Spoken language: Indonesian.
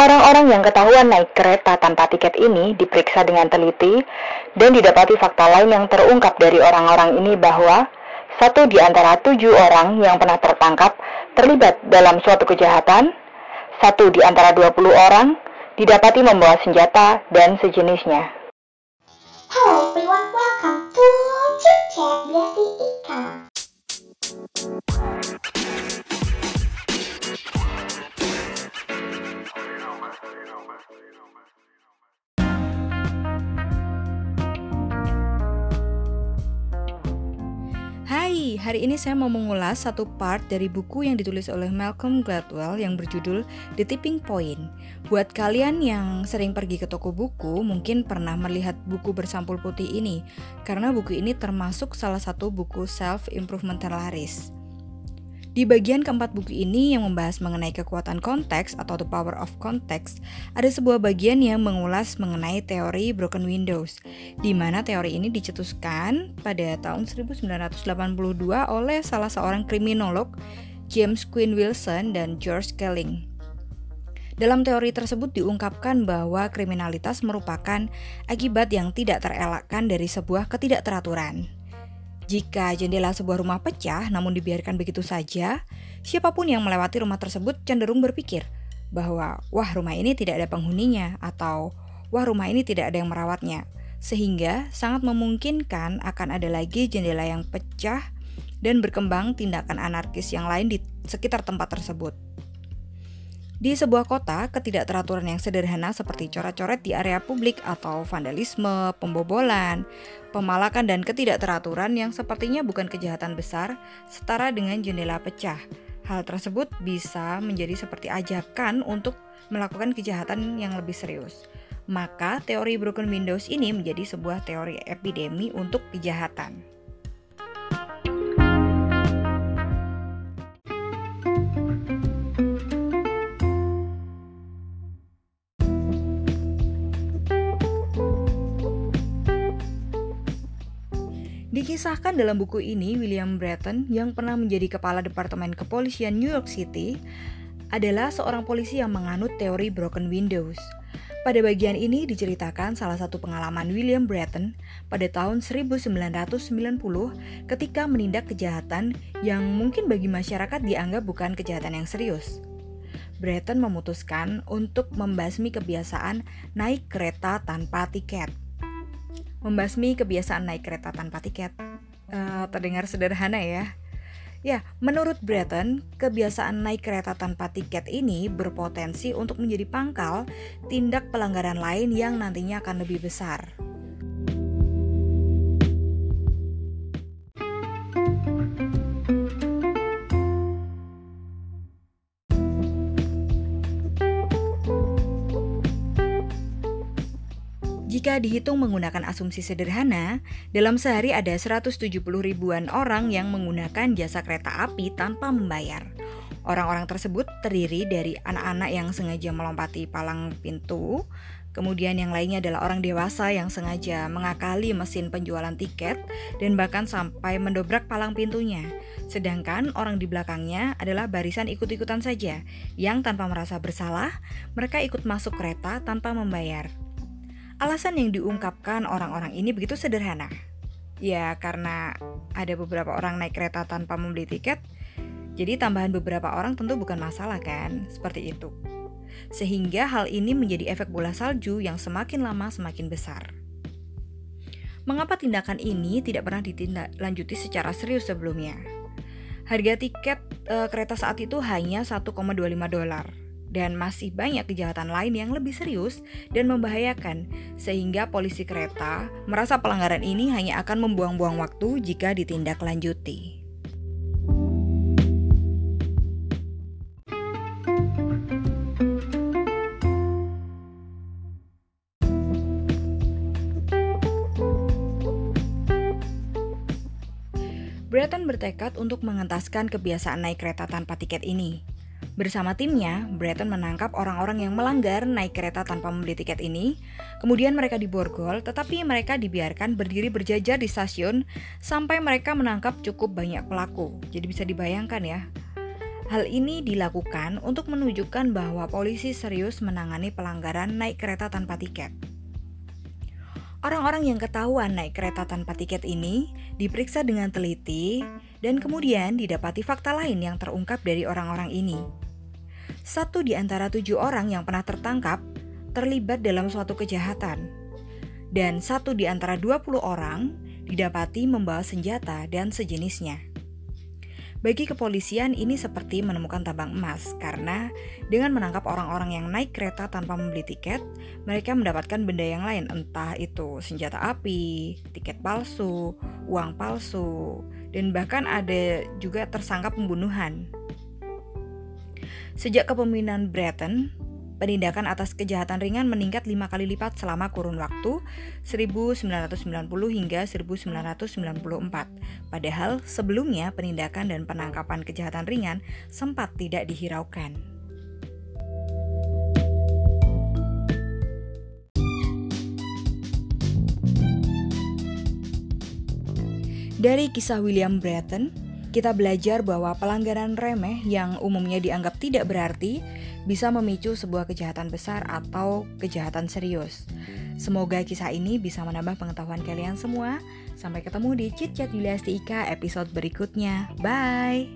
Orang-orang yang ketahuan naik kereta tanpa tiket ini diperiksa dengan teliti dan didapati fakta lain yang terungkap dari orang-orang ini bahwa satu di antara tujuh orang yang pernah tertangkap terlibat dalam suatu kejahatan, satu di antara dua puluh orang didapati membawa senjata dan sejenisnya. Hari ini saya mau mengulas satu part dari buku yang ditulis oleh Malcolm Gladwell yang berjudul The Tipping Point. Buat kalian yang sering pergi ke toko buku, mungkin pernah melihat buku bersampul putih ini, karena buku ini termasuk salah satu buku self-improvement terlaris. Di bagian keempat buku ini yang membahas mengenai kekuatan konteks atau the power of context, ada sebuah bagian yang mengulas mengenai teori broken windows, di mana teori ini dicetuskan pada tahun 1982 oleh salah seorang kriminolog, James Quinn Wilson dan George Kelling. Dalam teori tersebut diungkapkan bahwa kriminalitas merupakan akibat yang tidak terelakkan dari sebuah ketidakteraturan. Jika jendela sebuah rumah pecah namun dibiarkan begitu saja, siapa pun yang melewati rumah tersebut cenderung berpikir bahwa wah rumah ini tidak ada penghuninya atau wah rumah ini tidak ada yang merawatnya. Sehingga sangat memungkinkan akan ada lagi jendela yang pecah dan berkembang tindakan anarkis yang lain di sekitar tempat tersebut. Di sebuah kota, ketidakteraturan yang sederhana seperti coret-coret di area publik atau vandalisme, pembobolan, pemalakan dan ketidakteraturan yang sepertinya bukan kejahatan besar setara dengan jendela pecah. Hal tersebut bisa menjadi seperti ajakan untuk melakukan kejahatan yang lebih serius. Maka teori broken windows ini menjadi sebuah teori epidemi untuk kejahatan. Dikisahkan dalam buku ini, William Breton yang pernah menjadi kepala Departemen Kepolisian New York City adalah seorang polisi yang menganut teori broken windows. Pada bagian ini diceritakan salah satu pengalaman William Breton pada tahun 1990 ketika menindak kejahatan yang mungkin bagi masyarakat dianggap bukan kejahatan yang serius. Breton memutuskan untuk membasmi kebiasaan naik kereta tanpa tiket membasmi kebiasaan naik kereta tanpa tiket. Uh, terdengar sederhana ya. Ya, menurut Breton, kebiasaan naik kereta tanpa tiket ini berpotensi untuk menjadi pangkal tindak pelanggaran lain yang nantinya akan lebih besar. Jika dihitung menggunakan asumsi sederhana, dalam sehari ada 170 ribuan orang yang menggunakan jasa kereta api tanpa membayar. Orang-orang tersebut terdiri dari anak-anak yang sengaja melompati palang pintu, kemudian yang lainnya adalah orang dewasa yang sengaja mengakali mesin penjualan tiket dan bahkan sampai mendobrak palang pintunya. Sedangkan orang di belakangnya adalah barisan ikut-ikutan saja yang tanpa merasa bersalah, mereka ikut masuk kereta tanpa membayar. Alasan yang diungkapkan orang-orang ini begitu sederhana. Ya, karena ada beberapa orang naik kereta tanpa membeli tiket, jadi tambahan beberapa orang tentu bukan masalah kan, seperti itu. Sehingga hal ini menjadi efek bola salju yang semakin lama semakin besar. Mengapa tindakan ini tidak pernah ditindaklanjuti secara serius sebelumnya? Harga tiket e, kereta saat itu hanya 1,25 dolar dan masih banyak kejahatan lain yang lebih serius dan membahayakan, sehingga polisi kereta merasa pelanggaran ini hanya akan membuang-buang waktu jika ditindaklanjuti. Breton bertekad untuk mengentaskan kebiasaan naik kereta tanpa tiket ini. Bersama timnya, Breton menangkap orang-orang yang melanggar naik kereta tanpa membeli tiket ini. Kemudian mereka diborgol, tetapi mereka dibiarkan berdiri berjajar di stasiun sampai mereka menangkap cukup banyak pelaku. Jadi bisa dibayangkan ya. Hal ini dilakukan untuk menunjukkan bahwa polisi serius menangani pelanggaran naik kereta tanpa tiket. Orang-orang yang ketahuan naik kereta tanpa tiket ini diperiksa dengan teliti dan kemudian didapati fakta lain yang terungkap dari orang-orang ini. Satu di antara tujuh orang yang pernah tertangkap terlibat dalam suatu kejahatan, dan satu di antara 20 orang didapati membawa senjata dan sejenisnya. Bagi kepolisian ini seperti menemukan tambang emas karena dengan menangkap orang-orang yang naik kereta tanpa membeli tiket, mereka mendapatkan benda yang lain entah itu senjata api, tiket palsu, uang palsu, dan bahkan ada juga tersangka pembunuhan. Sejak kepemimpinan Breton, penindakan atas kejahatan ringan meningkat lima kali lipat selama kurun waktu 1990 hingga 1994. Padahal sebelumnya penindakan dan penangkapan kejahatan ringan sempat tidak dihiraukan. Dari kisah William Breton, kita belajar bahwa pelanggaran remeh yang umumnya dianggap tidak berarti bisa memicu sebuah kejahatan besar atau kejahatan serius. Semoga kisah ini bisa menambah pengetahuan kalian semua. Sampai ketemu di Chit Chat Yuliasti Ika episode berikutnya. Bye!